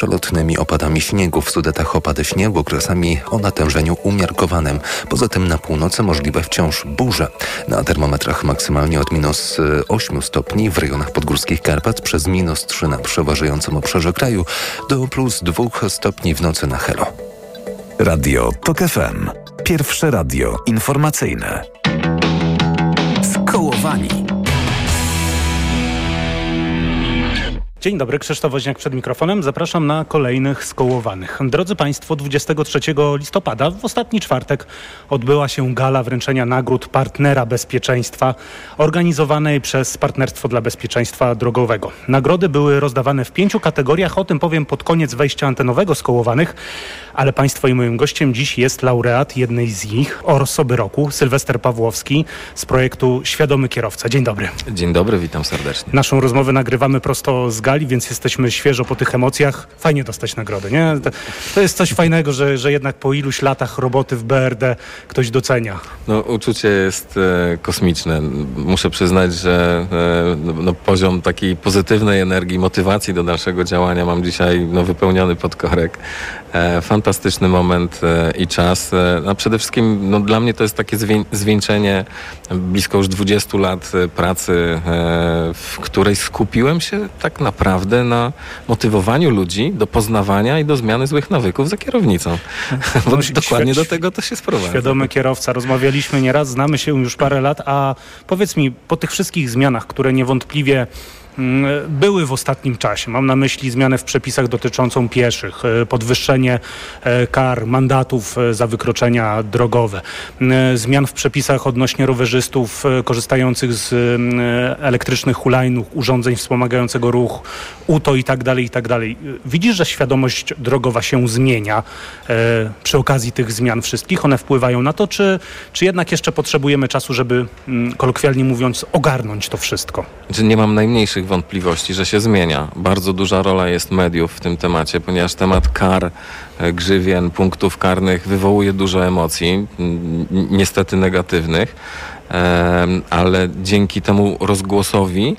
przelotnymi opadami śniegu. W Sudetach opady śniegu, okresami o natężeniu umiarkowanym. Poza tym na północy możliwe wciąż burze. Na termometrach maksymalnie od minus 8 stopni w rejonach podgórskich Karpat przez minus 3 na przeważającym obszarze kraju do plus 2 stopni w nocy na Helo. Radio TOK FM. Pierwsze radio informacyjne. Skołowani. Dzień dobry, Krzysztof Woźniak przed mikrofonem. Zapraszam na kolejnych skołowanych. Drodzy Państwo, 23 listopada, w ostatni czwartek, odbyła się gala wręczenia nagród Partnera Bezpieczeństwa organizowanej przez Partnerstwo dla Bezpieczeństwa Drogowego. Nagrody były rozdawane w pięciu kategoriach, o tym powiem pod koniec wejścia antenowego skołowanych, ale Państwo i moim gościem dziś jest laureat jednej z nich, osoby roku, Sylwester Pawłowski z projektu Świadomy Kierowca. Dzień dobry. Dzień dobry, witam serdecznie. Naszą rozmowę nagrywamy prosto z gali, więc jesteśmy świeżo po tych emocjach. Fajnie dostać nagrodę, nie? To jest coś fajnego, że, że jednak po iluś latach roboty w BRD ktoś docenia. No, uczucie jest e, kosmiczne. Muszę przyznać, że e, no, poziom takiej pozytywnej energii, motywacji do dalszego działania mam dzisiaj no, wypełniony pod korek. E, fantastyczny moment e, i czas. E, a przede wszystkim no, dla mnie to jest takie zwieńczenie blisko już 20 lat pracy, w której skupiłem się tak naprawdę na motywowaniu ludzi do poznawania i do zmiany złych nawyków za kierownicą. Bo no, dokładnie do tego to się sprowadza. Świadomy kierowca. Rozmawialiśmy nieraz, znamy się już parę lat, a powiedz mi, po tych wszystkich zmianach, które niewątpliwie były w ostatnim czasie. Mam na myśli zmianę w przepisach dotyczącą pieszych, e, podwyższenie e, kar, mandatów e, za wykroczenia drogowe, zmian w przepisach odnośnie rowerzystów korzystających z elektrycznych hulajnóg, urządzeń wspomagającego ruch, UTO i tak dalej, i tak dalej. Widzisz, że świadomość drogowa się zmienia przy okazji tych zmian wszystkich? One wpływają na to, czy, czy jednak jeszcze potrzebujemy czasu, żeby mm, kolokwialnie mówiąc ogarnąć to wszystko? Nie mam najmniejszych wątpliwości, że się zmienia. Bardzo duża rola jest mediów w tym temacie, ponieważ temat kar, e, grzywien, punktów karnych wywołuje dużo emocji, niestety negatywnych ale dzięki temu rozgłosowi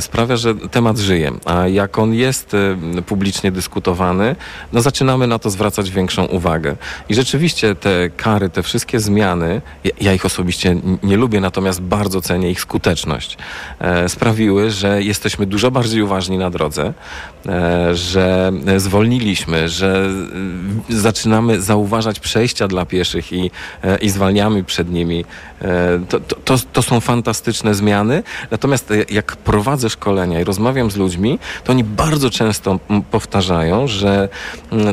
sprawia, że temat żyje. A jak on jest e, publicznie dyskutowany, no zaczynamy na to zwracać większą uwagę. I rzeczywiście te kary, te wszystkie zmiany, ja ich osobiście nie lubię, natomiast bardzo cenię ich skuteczność, e, sprawiły, że jesteśmy dużo bardziej uważni na drodze, że zwolniliśmy, że zaczynamy zauważać przejścia dla pieszych i, i zwalniamy przed nimi. To to, to, są fantastyczne zmiany. Natomiast e, jak prowadzę szkolenia i rozmawiam z ludźmi, to oni bardzo często powtarzają, że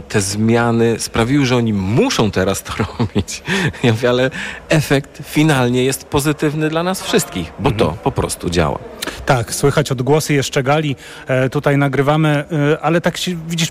te zmiany sprawiły, że oni muszą teraz to robić. Ja mówię, ale efekt finalnie jest pozytywny dla nas wszystkich, bo to po prostu działa. Tak, słychać odgłosy jeszcze gali. E, tutaj nagrywamy, e, ale tak się widzisz,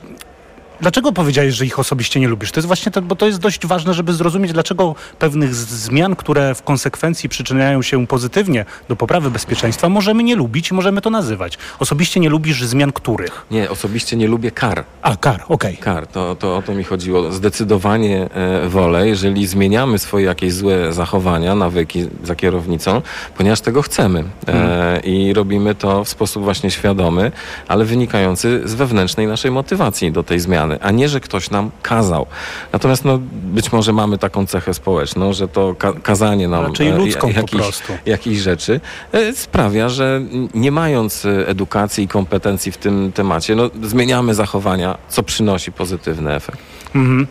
Dlaczego powiedziałeś, że ich osobiście nie lubisz? To jest właśnie to, bo to jest dość ważne, żeby zrozumieć, dlaczego pewnych zmian, które w konsekwencji przyczyniają się pozytywnie do poprawy bezpieczeństwa, możemy nie lubić i możemy to nazywać. Osobiście nie lubisz zmian których? Nie, osobiście nie lubię kar. A, kar, okej. Okay. Kar, to, to o to mi chodziło. Zdecydowanie e, wolę, jeżeli zmieniamy swoje jakieś złe zachowania, nawyki za kierownicą, ponieważ tego chcemy e, hmm. i robimy to w sposób właśnie świadomy, ale wynikający z wewnętrznej naszej motywacji do tej zmiany a nie, że ktoś nam kazał. Natomiast no, być może mamy taką cechę społeczną, że to ka kazanie nam Czyli e, ludzką e, jakichś, jakichś rzeczy e, sprawia, że nie mając e, edukacji i kompetencji w tym temacie, no, zmieniamy zachowania, co przynosi pozytywny efekt. Mhm.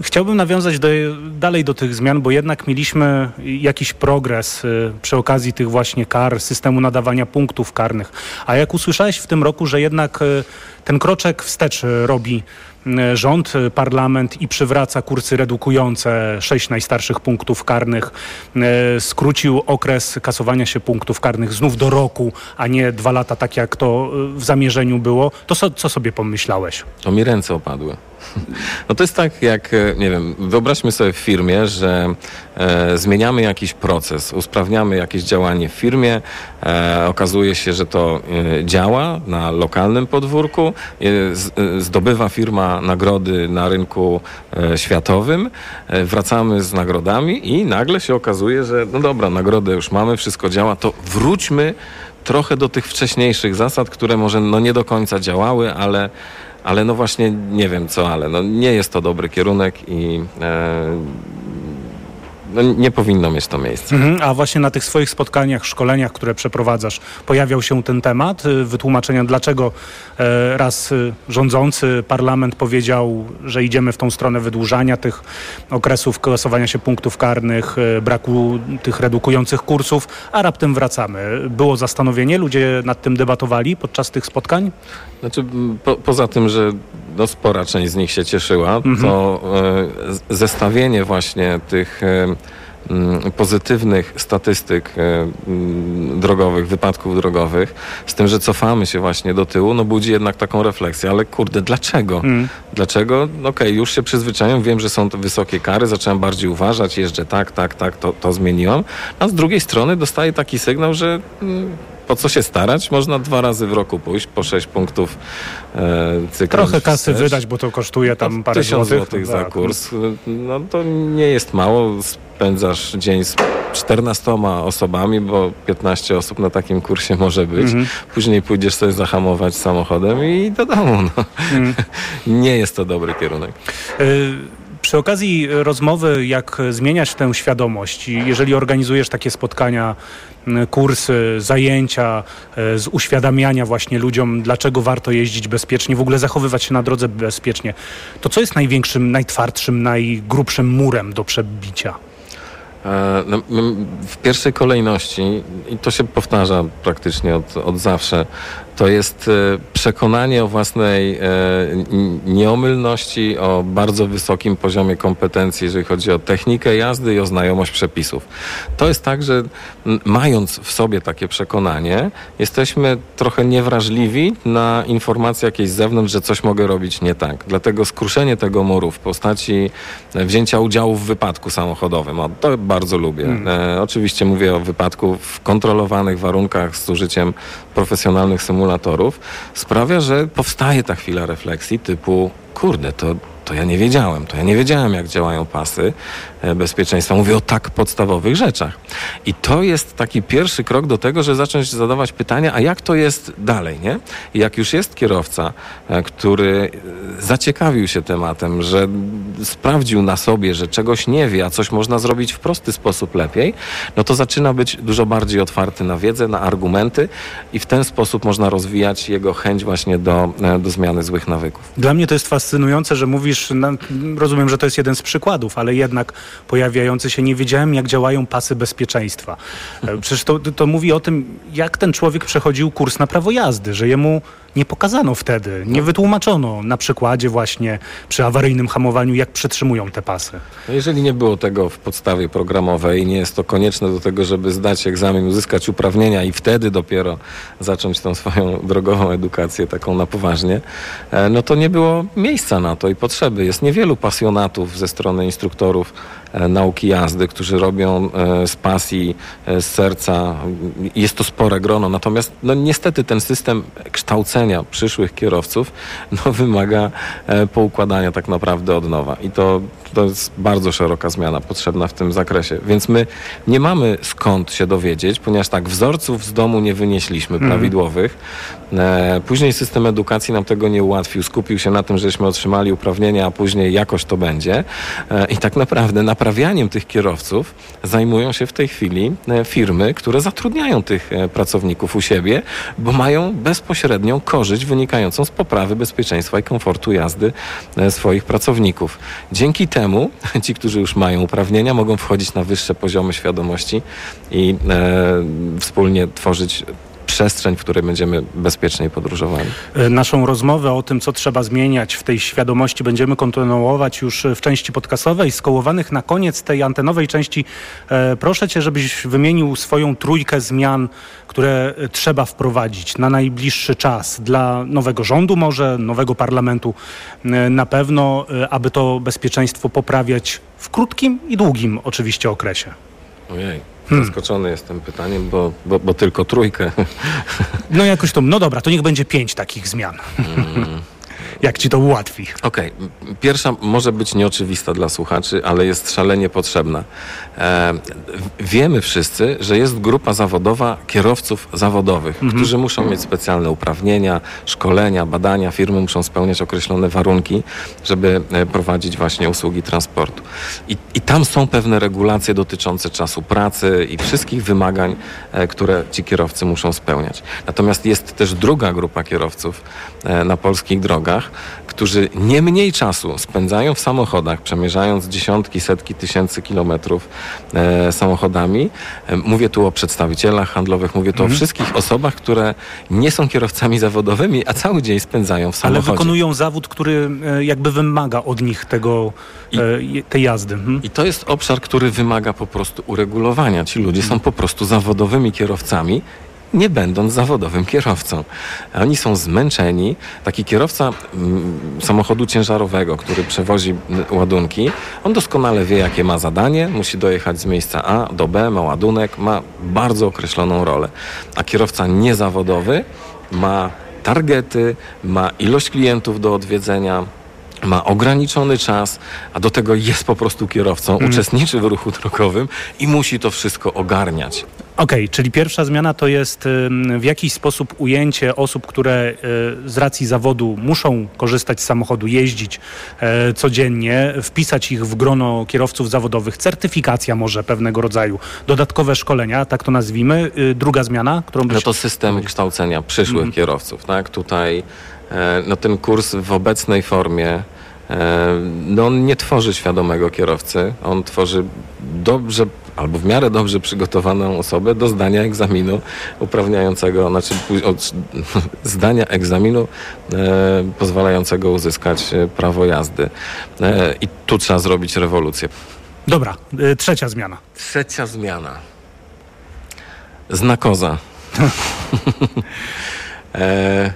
Chciałbym nawiązać do, dalej do tych zmian, bo jednak mieliśmy jakiś progres y, przy okazji tych właśnie kar, systemu nadawania punktów karnych. A jak usłyszałeś w tym roku, że jednak y, ten kroczek wstecz robi rząd, e, parlament i przywraca kursy redukujące sześć najstarszych punktów karnych, e, skrócił okres kasowania się punktów karnych znów do roku, a nie dwa lata, tak jak to w zamierzeniu było, to co, co sobie pomyślałeś? To mi ręce opadły. No to jest tak jak, nie wiem, wyobraźmy sobie w firmie, że e, zmieniamy jakiś proces, usprawniamy jakieś działanie w firmie, e, okazuje się, że to e, działa na lokalnym podwórku, zdobywa firma nagrody na rynku światowym, wracamy z nagrodami i nagle się okazuje, że no dobra, nagrodę już mamy, wszystko działa, to wróćmy trochę do tych wcześniejszych zasad, które może no nie do końca działały, ale ale no właśnie nie wiem co, ale no nie jest to dobry kierunek i e, no, nie powinno mieć to miejsca. Mhm, a właśnie na tych swoich spotkaniach, szkoleniach, które przeprowadzasz, pojawiał się ten temat y, wytłumaczenia, dlaczego e, raz y, rządzący parlament powiedział, że idziemy w tą stronę wydłużania tych okresów klasowania się punktów karnych, e, braku tych redukujących kursów, a raptem wracamy. Było zastanowienie, ludzie nad tym debatowali podczas tych spotkań? Znaczy, po, poza tym, że no, spora część z nich się cieszyła, mhm. to e, zestawienie właśnie tych e, pozytywnych statystyk e, drogowych, wypadków drogowych, z tym, że cofamy się właśnie do tyłu, no budzi jednak taką refleksję, ale kurde, dlaczego? Mm. Dlaczego? Okej, okay, już się przyzwyczaiłem, wiem, że są to wysokie kary, zacząłem bardziej uważać, jeżdżę tak, tak, tak, to, to zmieniłam, a z drugiej strony dostaję taki sygnał, że po co się starać? Można dwa razy w roku pójść po sześć punktów e, cyklu. Trochę kasy wydać, bo to kosztuje tam parę tysiąc złotych. za tak. kurs. No to nie jest mało. Spędzasz dzień z 14 osobami, bo 15 osób na takim kursie może być. Mhm. Później pójdziesz sobie zahamować samochodem i do domu. No. Mhm. nie jest to dobry kierunek. Y przy okazji rozmowy, jak zmieniać tę świadomość, jeżeli organizujesz takie spotkania, kursy, zajęcia e, z uświadamiania właśnie ludziom, dlaczego warto jeździć bezpiecznie, w ogóle zachowywać się na drodze bezpiecznie, to co jest największym, najtwardszym, najgrubszym murem do przebicia? E, no, w pierwszej kolejności, i to się powtarza praktycznie od, od zawsze, to jest e, przekonanie o własnej e, nieomylności, o bardzo wysokim poziomie kompetencji, jeżeli chodzi o technikę jazdy i o znajomość przepisów. To jest tak, że mając w sobie takie przekonanie, jesteśmy trochę niewrażliwi na informacje jakieś z zewnątrz, że coś mogę robić nie tak. Dlatego skruszenie tego muru w postaci e, wzięcia udziału w wypadku samochodowym, o, to bardzo lubię. Hmm. E, oczywiście mówię o wypadku w kontrolowanych warunkach z użyciem profesjonalnych symulatorów, symulatorów sprawia, że powstaje ta chwila refleksji typu kurde, to to ja nie wiedziałem. To ja nie wiedziałem, jak działają pasy e, bezpieczeństwa. Mówię o tak podstawowych rzeczach. I to jest taki pierwszy krok do tego, że zacząć zadawać pytania, a jak to jest dalej, nie? I jak już jest kierowca, e, który e, zaciekawił się tematem, że sprawdził na sobie, że czegoś nie wie, a coś można zrobić w prosty sposób lepiej, no to zaczyna być dużo bardziej otwarty na wiedzę, na argumenty i w ten sposób można rozwijać jego chęć właśnie do, do zmiany złych nawyków. Dla mnie to jest fascynujące, że mówisz no, rozumiem, że to jest jeden z przykładów, ale jednak pojawiający się, nie wiedziałem jak działają pasy bezpieczeństwa. E, przecież to, to mówi o tym, jak ten człowiek przechodził kurs na prawo jazdy, że jemu nie pokazano wtedy, nie wytłumaczono na przykładzie właśnie przy awaryjnym hamowaniu, jak przetrzymują te pasy. No jeżeli nie było tego w podstawie programowej, nie jest to konieczne do tego, żeby zdać egzamin, uzyskać uprawnienia i wtedy dopiero zacząć tą swoją drogową edukację taką na poważnie, e, no to nie było miejsca na to i potrzeby. Jest niewielu pasjonatów ze strony instruktorów E, nauki jazdy, którzy robią e, z pasji, z serca. Jest to spore grono. Natomiast no, niestety ten system kształcenia przyszłych kierowców no, wymaga poukładania tak naprawdę od nowa. I to to jest bardzo szeroka zmiana potrzebna w tym zakresie. Więc my nie mamy skąd się dowiedzieć, ponieważ tak, wzorców z domu nie wynieśliśmy mm. prawidłowych. E, później system edukacji nam tego nie ułatwił. Skupił się na tym, żeśmy otrzymali uprawnienia, a później jakoś to będzie. E, I tak naprawdę naprawianiem tych kierowców zajmują się w tej chwili e, firmy, które zatrudniają tych e, pracowników u siebie, bo mają bezpośrednią korzyść wynikającą z poprawy bezpieczeństwa i komfortu jazdy e, swoich pracowników. Dzięki temu ci, którzy już mają uprawnienia, mogą wchodzić na wyższe poziomy świadomości i e, wspólnie tworzyć przestrzeń, w której będziemy bezpieczniej podróżowali. E, naszą rozmowę o tym, co trzeba zmieniać w tej świadomości będziemy kontynuować już w części podcastowej. Skołowanych na koniec tej antenowej części e, proszę Cię, żebyś wymienił swoją trójkę zmian, które trzeba wprowadzić na najbliższy czas dla nowego rządu może, nowego parlamentu e, na pewno, e, aby to bezpieczeństwo poprawiać w krótkim i długim oczywiście okresie. Ojej. Hmm. Zaskoczony jestem pytaniem, bo, bo, bo, tylko trójkę. No jakoś to, no dobra, to niech będzie pięć takich zmian. Hmm. Jak ci to ułatwi? Okej, okay. pierwsza może być nieoczywista dla słuchaczy, ale jest szalenie potrzebna. E, wiemy wszyscy, że jest grupa zawodowa kierowców zawodowych, mhm. którzy muszą mieć specjalne uprawnienia, szkolenia, badania, firmy muszą spełniać określone warunki, żeby e, prowadzić właśnie usługi transportu. I, I tam są pewne regulacje dotyczące czasu pracy i wszystkich wymagań, e, które ci kierowcy muszą spełniać. Natomiast jest też druga grupa kierowców e, na polskich drogach, którzy nie mniej czasu spędzają w samochodach, przemierzając dziesiątki, setki tysięcy kilometrów e, samochodami. E, mówię tu o przedstawicielach handlowych, mówię tu mhm. o wszystkich osobach, które nie są kierowcami zawodowymi, a cały dzień spędzają w samochodzie. Ale wykonują zawód, który e, jakby wymaga od nich tego, I, e, tej jazdy. Mhm. I to jest obszar, który wymaga po prostu uregulowania. Ci ludzie są po prostu zawodowymi kierowcami nie będąc zawodowym kierowcą. Oni są zmęczeni. Taki kierowca mm, samochodu ciężarowego, który przewozi ładunki, on doskonale wie, jakie ma zadanie, musi dojechać z miejsca A do B, ma ładunek, ma bardzo określoną rolę. A kierowca niezawodowy ma targety, ma ilość klientów do odwiedzenia, ma ograniczony czas, a do tego jest po prostu kierowcą, mm. uczestniczy w ruchu drogowym i musi to wszystko ogarniać. Okej, okay, czyli pierwsza zmiana to jest w jakiś sposób ujęcie osób, które e, z racji zawodu muszą korzystać z samochodu, jeździć e, codziennie, wpisać ich w grono kierowców zawodowych, certyfikacja może pewnego rodzaju, dodatkowe szkolenia, tak to nazwijmy. Y, druga zmiana, którą byś... No to system kształcenia przyszłych mm. kierowców, tak? Tutaj e, no ten kurs w obecnej formie no on nie tworzy świadomego kierowcy, on tworzy dobrze albo w miarę dobrze przygotowaną osobę do zdania egzaminu uprawniającego, znaczy od zdania egzaminu e, pozwalającego uzyskać e, prawo jazdy. E, I tu trzeba zrobić rewolucję. Dobra, e, trzecia zmiana. Trzecia zmiana. Znakoza. e,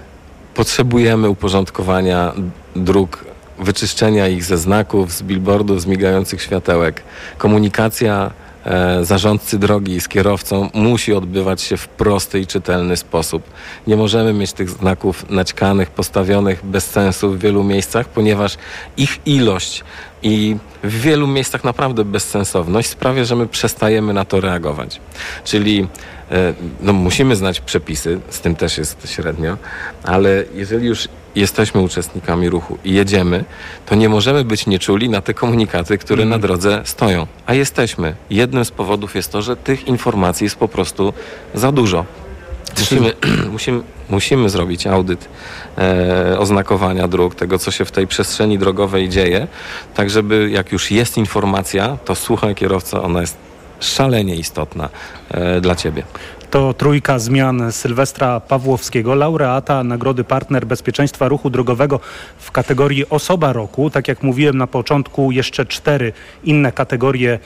potrzebujemy uporządkowania dróg wyczyszczenia ich ze znaków, z billboardów, z migających światełek. Komunikacja E, zarządcy drogi z kierowcą musi odbywać się w prosty i czytelny sposób. Nie możemy mieć tych znaków naćkanych, postawionych bez sensu w wielu miejscach, ponieważ ich ilość i w wielu miejscach naprawdę bezsensowność sprawia, że my przestajemy na to reagować. Czyli no, musimy znać przepisy, z tym też jest średnio, ale jeżeli już jesteśmy uczestnikami ruchu i jedziemy, to nie możemy być nieczuli na te komunikaty, które na drodze stoją. A jesteśmy. Jednym z powodów jest to, że tych informacji jest po prostu za dużo. Musimy, musimy, musimy zrobić audyt e, oznakowania dróg, tego co się w tej przestrzeni drogowej dzieje, tak żeby jak już jest informacja, to słuchaj kierowca, ona jest szalenie istotna e, dla Ciebie. To trójka zmian Sylwestra Pawłowskiego, laureata Nagrody Partner Bezpieczeństwa Ruchu Drogowego w kategorii Osoba Roku. Tak jak mówiłem na początku, jeszcze cztery inne kategorie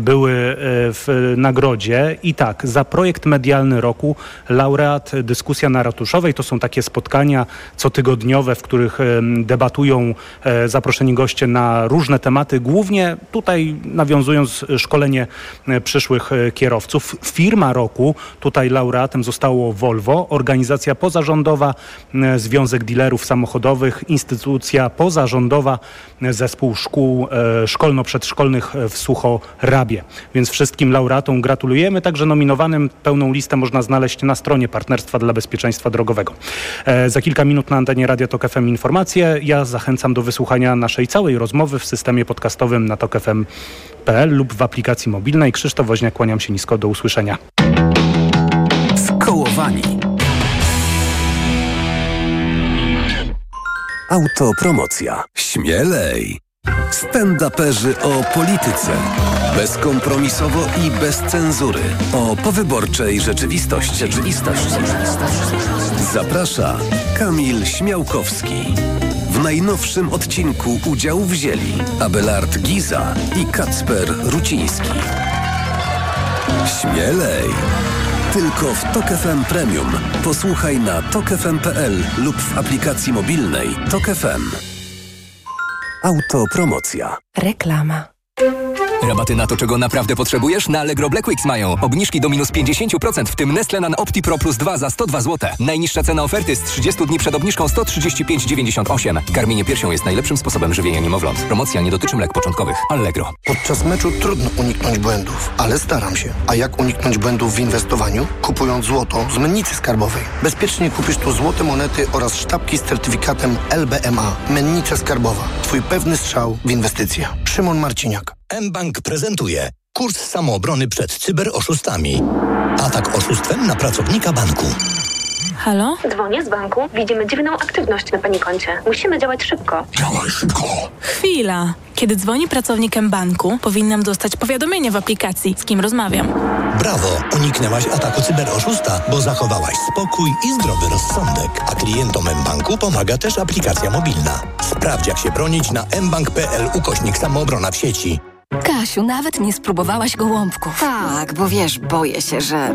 były e, w nagrodzie. I tak, za projekt medialny roku laureat Dyskusja na Ratuszowej. To są takie spotkania cotygodniowe, w których debatują e, zaproszeni goście na różne tematy, głównie tutaj nawiązując szkolenie e, przyszłych kierowców. Firma roku, Tutaj laureatem zostało Volvo, organizacja pozarządowa, e, Związek Dealerów Samochodowych, instytucja pozarządowa, e, zespół szkół e, szkolno-przedszkolnych w Sucho-Rabie. Więc wszystkim laureatom gratulujemy. Także nominowanym pełną listę można znaleźć na stronie Partnerstwa dla Bezpieczeństwa Drogowego. Za kilka minut na antenie Radio Tok FM informacje. Ja zachęcam do wysłuchania naszej całej rozmowy w systemie podcastowym na tokfm.pl lub w aplikacji mobilnej. Krzysztof Woźniak, kłaniam się nisko. Do usłyszenia. Skołowani. Autopromocja. Śmielej. Stand-uperzy o polityce. Bezkompromisowo i bez cenzury. O powyborczej rzeczywistości. Rzeczywistości. Zaprasza Kamil Śmiałkowski. W najnowszym odcinku udział wzięli Abelard Giza i Kacper Ruciński. Śmielej! Tylko w Tok FM Premium. Posłuchaj na tokefm.pl lub w aplikacji mobilnej Tok FM. Autopromocja. Reklama. Rabaty na to, czego naprawdę potrzebujesz? Na Allegro Black Weeks mają. Obniżki do minus 50%, w tym Nestle Nan Opti Pro Plus 2 za 102 zł. Najniższa cena oferty z 30 dni przed obniżką 135,98. Karmienie piersią jest najlepszym sposobem żywienia niemowląt. Promocja nie dotyczy mlek początkowych. Allegro. Podczas meczu trudno uniknąć błędów, ale staram się. A jak uniknąć błędów w inwestowaniu? Kupując złoto z mennicy skarbowej. Bezpiecznie kupisz tu złote monety oraz sztabki z certyfikatem LBMA. Mennica skarbowa. Twój pewny strzał w inwestycje. Szymon Marciniak. mBank prezentuje kurs samoobrony przed cyberoszustami. Atak oszustwem na pracownika banku. Halo? Dzwonię z banku. Widzimy dziwną aktywność na pani koncie. Musimy działać szybko. Działaj szybko. Chwila. Kiedy dzwoni pracownikiem banku, powinnam dostać powiadomienie w aplikacji, z kim rozmawiam. Brawo, uniknęłaś ataku cyberoszusta, bo zachowałaś spokój i zdrowy rozsądek. A klientom mBanku pomaga też aplikacja mobilna. Sprawdź jak się bronić na mbank.pl ukośnik samoobrona w sieci. Kasiu, nawet nie spróbowałaś gołąbków. Tak, bo wiesz, boję się, że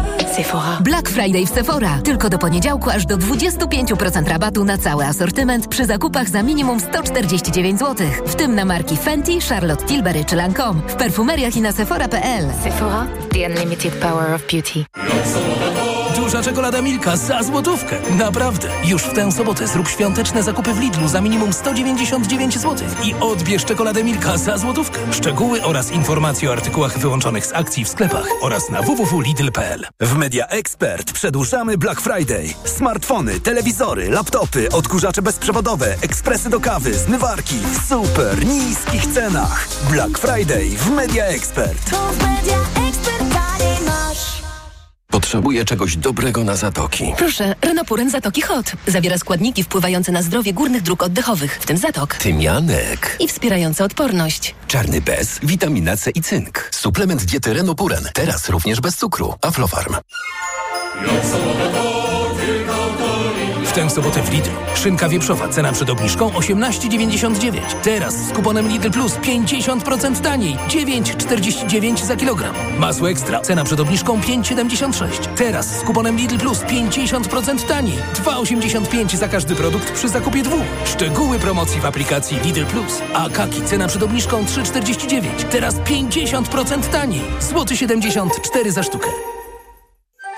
Sephora. Black Friday w Sephora. Tylko do poniedziałku aż do 25% rabatu na cały asortyment przy zakupach za minimum 149 zł. W tym na marki Fenty, Charlotte Tilbury czy Lancome. W perfumeriach i na sephora.pl. Sephora. The unlimited power of beauty. Duża czekolada Milka za złotówkę. Naprawdę. Już w tę sobotę zrób świąteczne zakupy w Lidlu za minimum 199 zł i odbierz czekoladę Milka za złotówkę. Szczegóły oraz informacje o artykułach wyłączonych z akcji w sklepach oraz na www.lidl.pl. W Media Expert przedłużamy Black Friday. Smartfony, telewizory, laptopy, odkurzacze bezprzewodowe, ekspresy do kawy, zmywarki w super niskich cenach. Black Friday w Media Expert. Potrzebuję czegoś dobrego na zatoki. Proszę, Renopuren Zatoki Hot. Zawiera składniki wpływające na zdrowie górnych dróg oddechowych, w tym zatok. Tymianek. I wspierające odporność. Czarny bez, witamina C i cynk. Suplement diety Renopuren. Teraz również bez cukru. Aflofarm. W tę sobotę w Lidlu. Szynka wieprzowa, cena przed obniżką 18,99. Teraz z kuponem Lidl Plus 50% taniej. 9,49 za kilogram. Masło ekstra, cena przed obniżką 5,76. Teraz z kuponem Lidl Plus 50% taniej. 2,85 za każdy produkt przy zakupie dwóch. Szczegóły promocji w aplikacji Lidl Plus. A kaki, cena przed obniżką 3,49. Teraz 50% taniej. Złoty 74 za sztukę.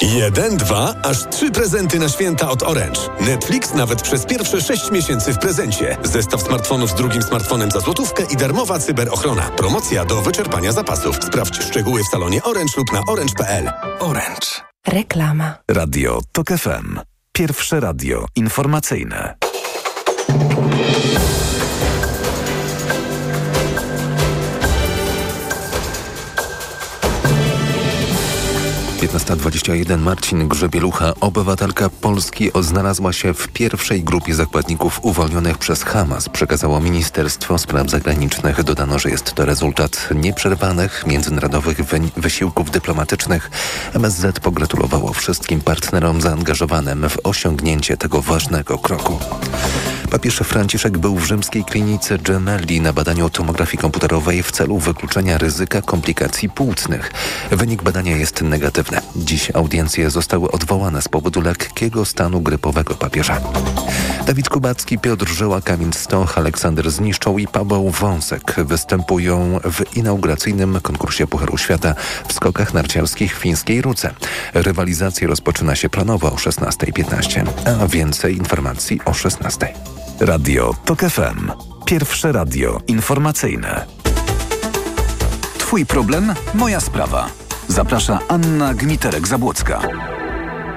Jeden, dwa, aż trzy prezenty na święta od Orange. Netflix nawet przez pierwsze sześć miesięcy w prezencie. Zestaw smartfonów z drugim smartfonem za złotówkę i darmowa cyberochrona. Promocja do wyczerpania zapasów. Sprawdź szczegóły w salonie Orange lub na orange.pl. Orange. Reklama. Radio TOK FM. Pierwsze radio informacyjne. 15.21 Marcin Grzebielucha, obywatelka Polski, znalazła się w pierwszej grupie zakładników uwolnionych przez Hamas, przekazało Ministerstwo Spraw Zagranicznych. Dodano, że jest to rezultat nieprzerwanych międzynarodowych wysiłków dyplomatycznych. MSZ pogratulowało wszystkim partnerom zaangażowanym w osiągnięcie tego ważnego kroku. Papież Franciszek był w rzymskiej klinice Gemelli na badaniu tomografii komputerowej w celu wykluczenia ryzyka komplikacji płucnych. Wynik badania jest negatywny. Dziś audiencje zostały odwołane z powodu lekkiego stanu grypowego papieża. Dawid Kubacki, Piotr Żyła, Kamil Stoch, Aleksander Zniszczą i Paweł Wąsek występują w inauguracyjnym konkursie Pucharu Świata w skokach narciarskich w fińskiej Ruce. Rywalizacja rozpoczyna się planowo o 16.15, a więcej informacji o 16.00. Radio TOK FM. Pierwsze radio informacyjne. Twój problem, moja sprawa. Zaprasza Anna Gmiterek-Zabłocka.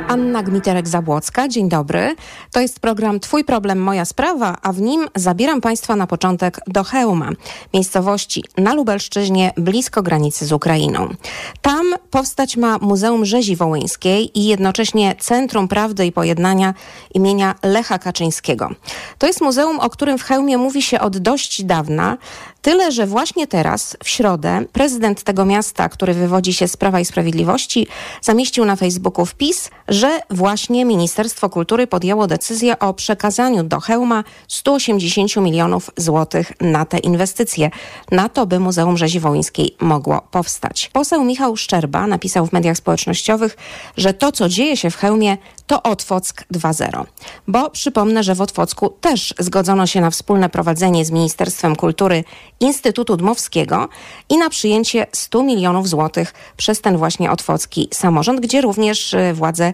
Anna Gmiterek-Zabłocka, dzień dobry. To jest program Twój problem, moja sprawa, a w nim zabieram Państwa na początek do Chełma, miejscowości na Lubelszczyźnie, blisko granicy z Ukrainą. Tam powstać ma Muzeum Rzezi Wołyńskiej i jednocześnie Centrum Prawdy i Pojednania imienia Lecha Kaczyńskiego. To jest muzeum, o którym w Chełmie mówi się od dość dawna, tyle że właśnie teraz, w środę, prezydent tego miasta, który wywodzi się z Prawa i Sprawiedliwości, zamieścił na Facebooku wpis, że właśnie Ministerstwo Kultury podjęło decyzję o przekazaniu do Chełma 180 milionów złotych na te inwestycje, na to, by Muzeum Rzezi Wołyńskiej mogło powstać. Poseł Michał Szczerba napisał w mediach społecznościowych, że to, co dzieje się w Chełmie, to Otwock 2.0. Bo przypomnę, że w Otwocku też zgodzono się na wspólne prowadzenie z Ministerstwem Kultury Instytutu Dmowskiego i na przyjęcie 100 milionów złotych przez ten właśnie otwocki samorząd, gdzie również y, władze